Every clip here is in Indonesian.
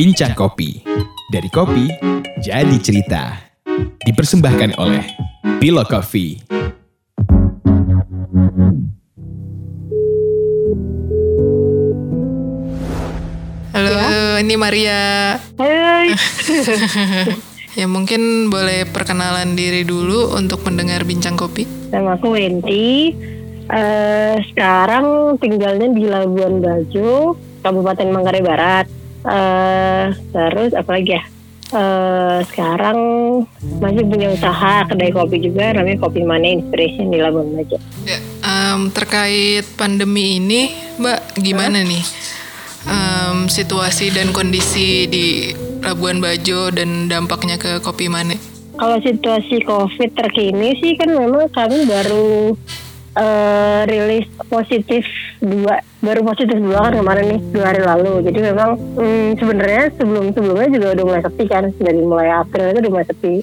Bincang Kopi. Dari kopi, jadi cerita. Dipersembahkan oleh Bilo Coffee. Halo, ini Maria. Hai, Ya mungkin boleh perkenalan diri dulu untuk pendengar bincang kopi. nama aku Wenti. Eh, sekarang tinggalnya di Labuan Bajo, Kabupaten Manggarai Barat. Eh, terus apa lagi ya? Eh, sekarang masih punya usaha kedai kopi juga, namanya Kopi Mane Inspiration di Labuan Bajo. Ya, em, terkait pandemi ini, Mbak, gimana nih em, situasi dan kondisi di Labuan Bajo dan dampaknya ke Kopi Mane? Kalau situasi COVID terkini sih kan memang kami baru eh, rilis positif dua, baru positif dua kan kemarin nih dua hari lalu. Jadi memang hmm, sebenarnya sebelum sebelumnya juga udah mulai sepi kan dari mulai April itu udah mulai sepi.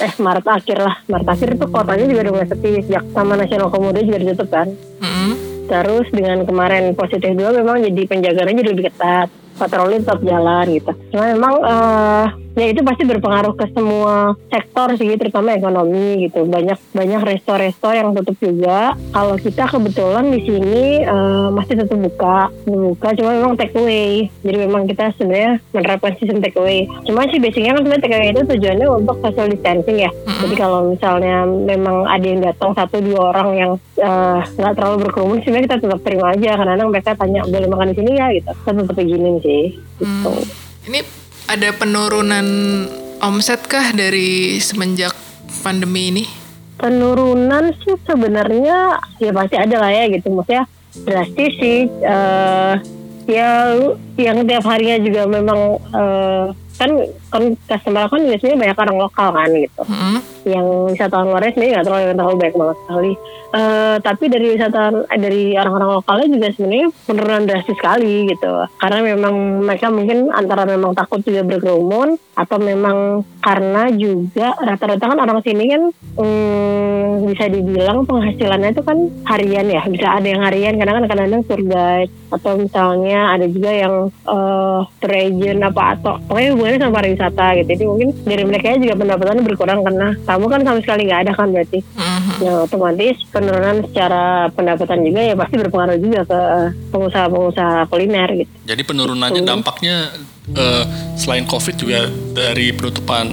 Eh Maret akhir lah, Maret akhir itu kotanya juga udah mulai sepi. Sejak Taman Nasional Komodo juga ditutup kan. Mm-mm. Terus dengan kemarin positif dua memang jadi penjagaannya jadi lebih ketat. Patroli tetap jalan gitu. Cuma memang eh, ya itu pasti berpengaruh ke semua sektor sih, terutama ekonomi gitu. Banyak banyak resto-resto yang tutup juga. Kalau kita kebetulan di sini eh, masih tetap buka, buka. Cuma memang take away. Jadi memang kita sebenarnya menerapkan sistem take away. Cuma sih basicnya kan sebenarnya take away itu tujuannya untuk social distancing ya. Jadi kalau misalnya memang ada yang datang satu dua orang yang eh, nggak terlalu berkerumun, sebenarnya kita tetap terima aja. Karena mereka tanya boleh makan di sini ya gitu. Kita tetap izinin sih. Gitu. Ini ada penurunan omset kah dari semenjak pandemi ini? penurunan sih sebenarnya ya pasti ada lah ya gitu maksudnya drastis sih Eh, ya yang tiap harinya juga memang eh, kan kan customer kan biasanya banyak orang lokal kan gitu. Mm-mm. yang wisatawan luarnya sebenarnya nggak terlalu terlalu banyak banget sekali. Eh, tapi dari wisatawan eh, dari orang-orang lokalnya juga sebenarnya penurunan drastis sekali gitu. Karena memang mereka mungkin antara memang takut juga berkerumun atau memang karena juga rata-rata kan orang sini kan hmm, bisa dibilang penghasilannya itu kan harian ya. Bisa ada yang harian kadang kan kadang-kadang tour guide atau misalnya ada juga yang eh, tour agent apa atau pokoknya hubungannya sama pariwisata gitu jadi mungkin dari mereka juga pendapatannya berkurang karena kamu kan sama sekali nggak ada kan berarti Mhm. yang otomatis penurunan secara pendapatan juga ya pasti berpengaruh juga ke pengusaha-pengusaha kuliner gitu. Jadi penurunannya dampaknya eh, selain COVID juga dari penutupan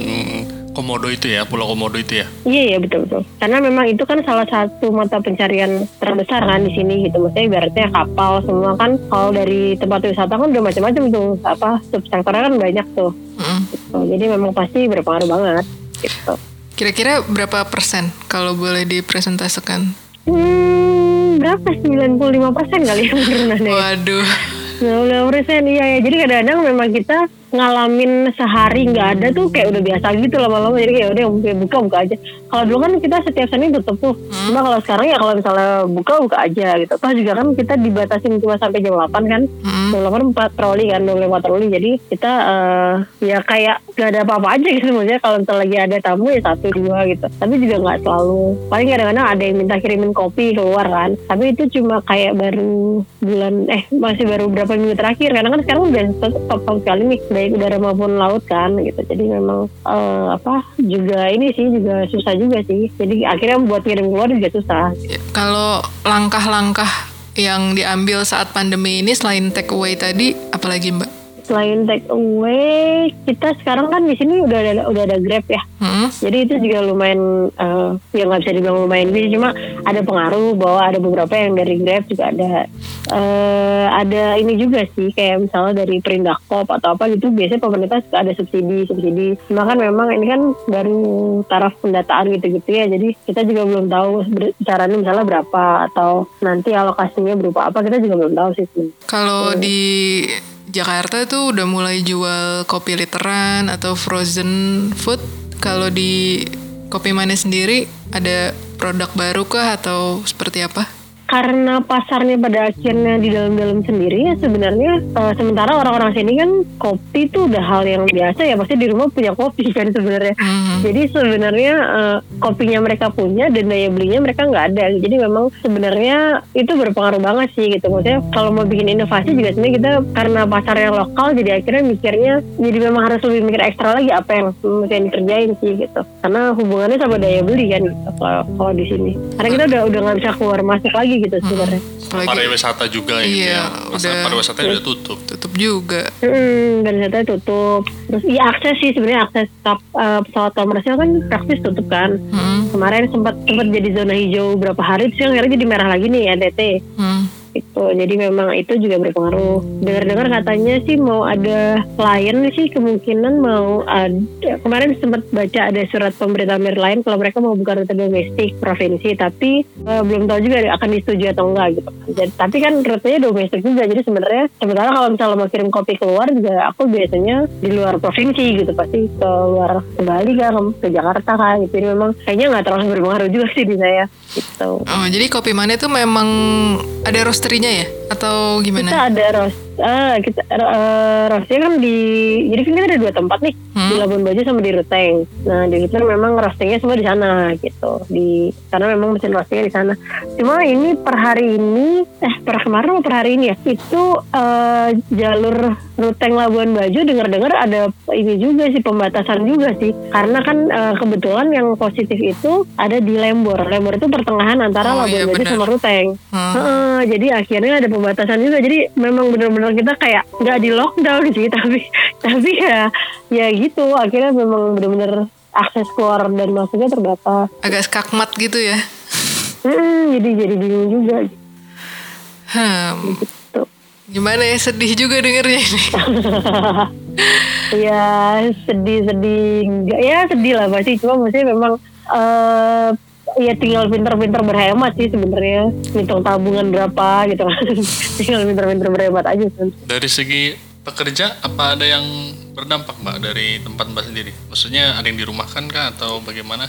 komodo itu ya, Pulau Komodo itu ya. Iya iya betul betul. Karena memang itu kan salah satu mata pencarian terbesar kan di sini gitu. Maksudnya ibaratnya kapal semua kan kalau dari tempat wisata kan udah macam-macam tuh apa subsektornya kan banyak tuh. Mm-mm. Gitu. Jadi memang pasti berpengaruh banget gitu. Kira-kira berapa persen kalau boleh dipresentasikan? Hmm, berapa? 95 persen kali ya. Waduh. 95 persen iya ya. Jadi kadang-kadang memang kita ngalamin sehari nggak ada tuh kayak udah biasa gitu lama-lama. Jadi kayak udah ya buka buka aja. Kalau dulu kan kita setiap Senin tutup tuh. Cuma kalau sekarang ya kalau misalnya buka buka aja gitu. Toh juga kan kita dibatasin cuma sampai jam 8 kan. Mm-mm. jam 8 patroli kan boleh patroli jadi kita eh, ya kayak gak ada apa-apa aja gitu. Maksudnya kalau misalnya lagi ada tamu ya satu dua gitu. Tapi juga nggak selalu. Paling kadang-kadang ada yang minta kirimin kopi keluar kan. Tapi itu cuma kayak baru bulan eh masih baru berapa minggu terakhir. Karena kan sekarang udah stop sekali nih baik udara maupun laut kan gitu. Jadi memang eh, apa juga ini sih juga susah juga sih. Jadi akhirnya buat ngirim keluar juga susah. Ya, Kalau langkah-langkah yang diambil saat pandemi ini selain take away tadi, apalagi Mbak? Selain take away kita sekarang kan di sini udah ada udah ada grab ya Mm-mm. jadi itu juga lumayan eh, ya nggak bisa dibilang lumayan sih cuma ada pengaruh bahwa ada beberapa yang dari grab juga ada eh ada ini juga sih kayak misalnya dari Perindahkop atau apa gitu biasanya pemerintah ada subsidi subsidi cuma kan memang ini kan baru taraf pendataan gitu-gitu ya jadi kita juga belum tahu caranya misalnya berapa atau nanti alokasinya berupa apa kita juga belum tahu sih. Kalau di Jakarta tuh udah mulai jual kopi literan atau frozen food. Kalau di Kopi Manis sendiri ada produk baru kah atau seperti apa? Karena pasarnya pada akhirnya di dalam-dalam sendiri ya sebenarnya uh, sementara orang-orang sini kan kopi itu udah hal yang biasa ya pasti di rumah punya kopi kan sebenarnya. Hmm. Jadi sebenarnya uh, kopinya mereka punya dan daya belinya mereka nggak ada. Jadi memang sebenarnya itu berpengaruh banget sih gitu. Maksudnya kalau mau bikin inovasi juga sebenarnya kita karena pasar yang lokal jadi akhirnya mikirnya jadi memang harus lebih mikir ekstra lagi apa yang mesti dikerjain sih gitu. Karena hubungannya sama daya beli kan gitu kalau kalau di sini. Karena kita udah udah nggak bisa keluar masuk lagi gitu sebenarnya. Apalagi pariwisata juga Iya, ya. Masa udah- pariwisata udah tutup. tutup juga. Hmm, dan ternyata tutup. Terus ya akses sih sebenarnya akses kap, eh, pesawat komersial kan praktis tutup kan. Hmm. Kemarin sempat sempat jadi zona hijau berapa hari terus akhirnya jadi merah lagi nih NTT. Hmm. Gitu. Jadi memang itu juga berpengaruh. Dengar-dengar katanya sih mau ada klien sih kemungkinan mau ada. Kemarin sempat baca ada surat pemerintah lain kalau mereka mau buka rute domestik provinsi, tapi eh, belum tahu juga akan disetujui atau enggak gitu. Jadi, tapi kan rutenya domestik juga. Jadi sebenarnya sementara kalau misalnya mau kirim kopi keluar juga aku biasanya di luar provinsi gitu pasti ke luar ke Bali kan ke Jakarta kan gitu. Jadi memang kayaknya nggak terlalu berpengaruh juga sih di saya gitu. Oh, jadi kopi mana itu memang ada roasterinya ya? Atau gimana? Kita ada roast, ah, kita eh, roastnya kan di, jadi kan kita ada dua tempat nih Hmm. di Labuan Bajo sama di Ruteng. Nah di Ruteng memang roastingnya semua di sana gitu, di karena memang mesin roastingnya di sana. Cuma ini per hari ini, eh per kemarin atau per hari ini ya, itu eh, jalur Ruteng Labuan Bajo dengar-dengar ada ini juga sih pembatasan juga sih, karena kan eh, kebetulan yang positif itu ada di Lembor. Lembor itu pertengahan antara Oh, Labuan iya, Bajo benar. sama Ruteng. Hmm. Heeh, jadi akhirnya ada pembatasan juga. Jadi memang benar-benar kita kayak nggak di lockdown sih, tapi tapi ya ya gitu. Akhirnya memang benar-benar akses keluar dan masuknya terbatas. Agak skakmat gitu ya? Mm, jadi jadi bingung juga Hmm. gitu. Gimana ya? Sedih juga dengernya ini. ya sedih-sedih enggak ya sedih lah pasti cuma maksudnya memang eh ya tinggal pinter-pinter berhemat sih sebenarnya ngitung tabungan berapa gitu tinggal pinter-pinter berhemat aja. Dari segi pekerja apa ada yang berdampak mbak dari tempat mbak sendiri? Maksudnya ada yang dirumahkan kah atau bagaimana?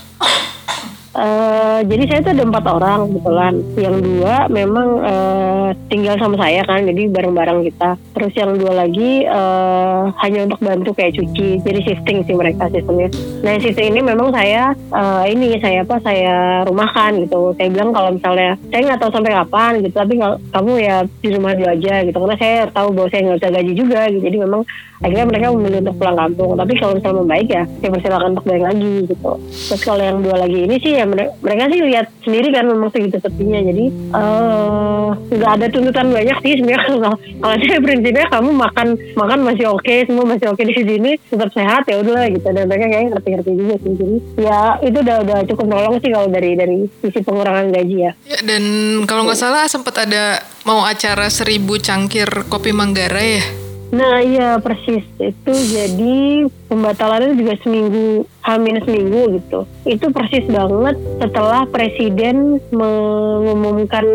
Eh, jadi saya tuh ada empat orang kebetulan. Yang dua memang eh, tinggal sama saya kan, jadi bareng-bareng kita. Terus yang dua lagi eh, hanya untuk bantu kayak cuci. Jadi shifting sih mereka sistemnya. Nah yang shifting ini memang saya eh, ini saya apa saya rumahkan gitu. Saya bilang kalau misalnya saya nggak tahu sampai kapan gitu, tapi kalau kamu ya di rumah dulu aja gitu. Karena saya tahu bahwa saya nggak bisa gaji juga. Gitu. Jadi memang akhirnya mereka memilih untuk pulang kampung. Tapi kalau misalnya membaik ya, saya persilakan untuk balik lagi gitu. Terus kalau yang dua lagi ini sih ya mere- mereka sih lihat sendiri kan memang segitu sepinya. Jadi eh, nggak ada tuntutan banyak sih sebenarnya kalau saya prinsipnya kamu makan makan masih oke, semua masih oke di sini, tetap sehat ya udahlah gitu. Dan mereka kayaknya ngerti-ngerti juga sih. Jadi ya itu udah udah cukup nolong sih kalau dari dari sisi pengurangan gaji ya. Ya, dan kalau nggak salah sempat ada mau acara seribu cangkir kopi Manggarai ya? Nah iya persis. Itu jadi pembatalannya juga seminggu hamin seminggu gitu. Itu persis banget setelah presiden mengumumkan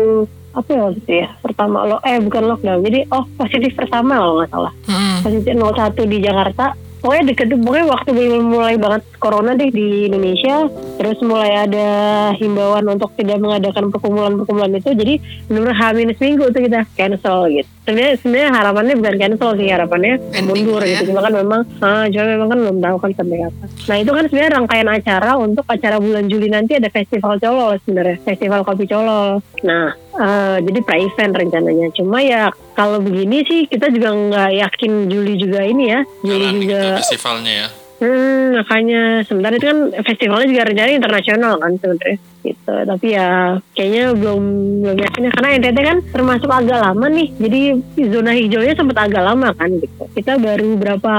apa ya waktu itu ya pertama lo eh bukan lockdown. Jadi oh positif pertama kalau nggak salah. Hmm. positif 01 di Jakarta. Pokoknya deket pokoknya waktu mulai banget corona deh di Indonesia. Terus mulai ada himbauan untuk tidak mengadakan perkumpulan-perkumpulan itu. Jadi benar hamin seminggu tuh kita cancel gitu sebenarnya sebenarnya harapannya bukan cancel sih harapannya Ending mundur ya. gitu. Cuma kan memang ah cuma memang kan belum tahu kan sampai kapan. Nah itu kan sebenarnya rangkaian acara untuk acara bulan Juli nanti ada festival colol sebenarnya festival kopi colol nah eh, jadi pre event rencananya. Cuma ya kalau begini sih kita juga nggak yakin Juli juga ini ya. Juli Jalan juga festivalnya ya. Hmm, makanya sebenarnya itu kan festivalnya juga rencana internasional kan sebenarnya gitu. Tapi ya kayaknya belum belum yakin ya karena NTT kan termasuk agak lama nih. Jadi zona hijaunya sempat agak lama kan gitu. Kita baru berapa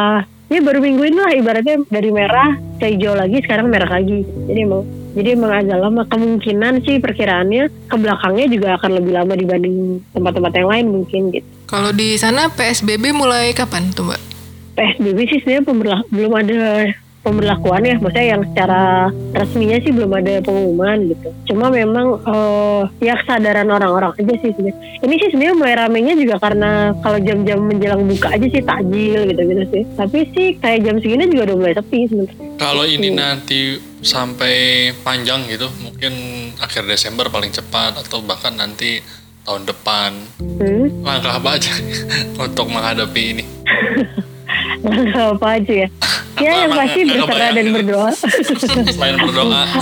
ya baru minggu ini lah ibaratnya dari merah ke hijau lagi sekarang merah lagi. Jadi emang jadi emang agak lama kemungkinan sih perkiraannya ke belakangnya juga akan lebih lama dibanding tempat-tempat yang lain mungkin gitu. Kalau di sana PSBB mulai kapan tuh mbak? PSBB sih sebenarnya pemberla- belum ada pemberlakuan ya, maksudnya yang secara resminya sih belum ada pengumuman gitu. Cuma memang eh, ya kesadaran orang-orang aja sih sebenarnya. Ini sih sebenarnya mulai ramenya juga karena kalau jam-jam menjelang buka aja sih takjil gitu-gitu sih. Tapi sih kayak jam segini juga udah mulai sepi sebenarnya. Kalau ini nanti sampai panjang gitu, mungkin akhir Desember paling cepat atau bahkan nanti tahun depan Hmm? langkah apa aja untuk menghadapi ini Langkah apa aja ya? Ya yang pasti berserah kebayang dan berdoa. selain berdoa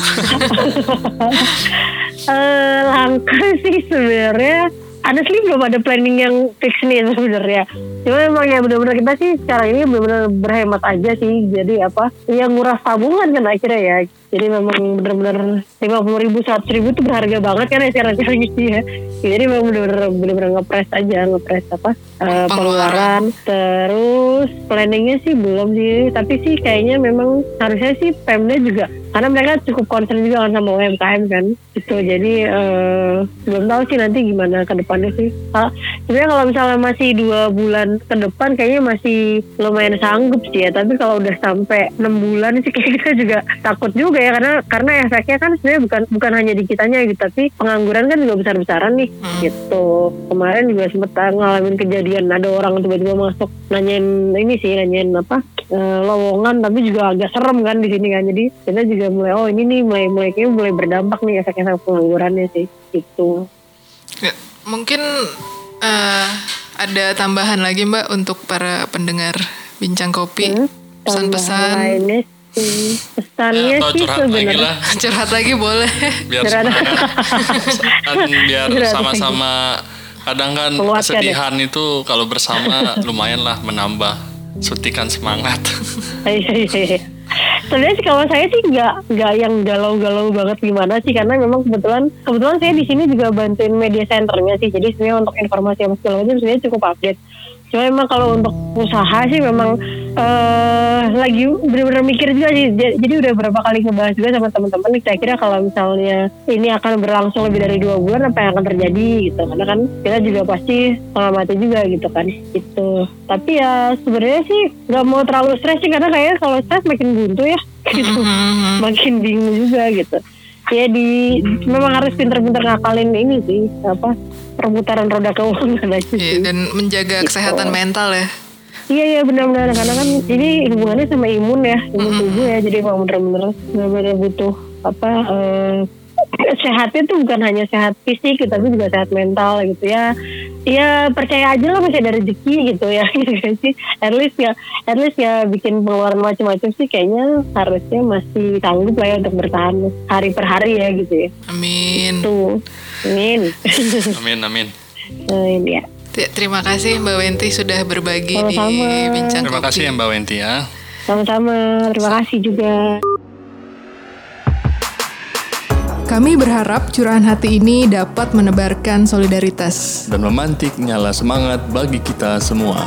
Eh, langkah sih sebenarnya honestly belum ada planning yang fix nih sebenarnya. Cuma emang ya benar-benar kita sih sekarang ini benar-benar berhemat aja sih. Jadi apa? Ya nguras tabungan kan akhirnya ya. Jadi memang benar-benar lima puluh ribu, seratus ribu itu berharga banget kan ya sekarang gitu ya. Jadi memang benar-benar benar-benar ngepres aja, ngepres apa eh, pengeluaran. Terus planningnya sih belum sih. Tapi sih kayaknya memang harusnya sih Pemda juga karena mereka cukup concern juga kan sama UMKM kan. Gitu. Jadi eh, belum tahu sih nanti gimana ke depannya sih. Ah, sebenarnya kalau misalnya masih dua bulan ke depan kayaknya masih lumayan sanggup sih ya. Tapi kalau udah sampai enam bulan sih kayak kita juga takut juga ya. Karena karena efeknya kan sebenarnya bukan bukan hanya di kitanya gitu. Tapi pengangguran kan juga besar besaran nih gitu. Kemarin juga sempet ngalamin kejadian. Ada orang tiba-tiba masuk nanyain ini sih nanyain apa eh, lowongan. Tapi juga agak serem kan di sini kan. Jadi kita juga mulai oh ini nih mulai mulai kayaknya mulai berdampak nih efek-efek penganggurannya sih itu Ya, mungkin eh, ada tambahan lagi Mbak untuk para pendengar bincang kopi. Hmm, Pesan-pesan lainnya sih pesannya atau sih curhat lagi sebenarnya lah curhat lagi boleh. biar Curhat. semangat biar sama-sama kadang kan Menguatkan ya. kesedihan itu kalau bersama lumayan lah menambah sutikan semangat Iya, iya, iya. Sebenarnya sih kalau saya sih nggak nggak yang galau-galau banget gimana sih karena memang kebetulan kebetulan saya di sini juga bantuin media centernya sih jadi sebenarnya untuk informasi yang segala macam sebenarnya cukup update. Cuma memang kalau untuk usaha sih memang eh lagi benar-benar mikir juga sih. Jadi udah berapa kali ngebahas juga sama teman-teman. Saya kira kalau misalnya ini akan berlangsung lebih dari dua bulan apa yang akan terjadi gitu. Karena kan kita juga pasti mengamati juga gitu kan. Itu. Tapi ya sebenarnya sih nggak mau terlalu stres sih karena kayaknya kalau stres makin buntu ya. Gitu. makin bingung juga gitu. Ya di memang harus pinter-pinter ngakalin ini sih apa perputaran roda keuangan aja Iya, sih. dan menjaga kesehatan mental ya. Iya iya benar-benar. Karena kan ini hubungannya sama imun ya. Imun tubuh ya. Jadi emang benar-benar benar-benar butuh apa eh, sehatnya tuh bukan hanya sehat fisik tapi juga sehat mental gitu ya. Ya percaya aja lah masih ada rezeki gitu ya. Gitu sih? At least ya at least ya bikin pengeluaran macam-macam sih. Kayaknya harusnya masih sanggup lah ya untuk bertahan hari per hari ya gitu ya. Amin. tuh amin amin amin amin ya Ya, Terima kasih Mbak Wenti sudah berbagi di Sama-sama. bincang terima kopi. kasih ya Mbak Wenti ya sama-sama terima kasih juga Kami berharap curahan hati ini dapat menebarkan solidaritas. dan memantik nyala semangat bagi kita semua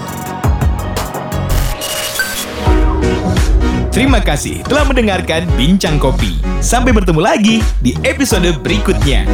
Terima kasih telah mendengarkan Bincang Kopi. Sampai bertemu lagi di episode berikutnya.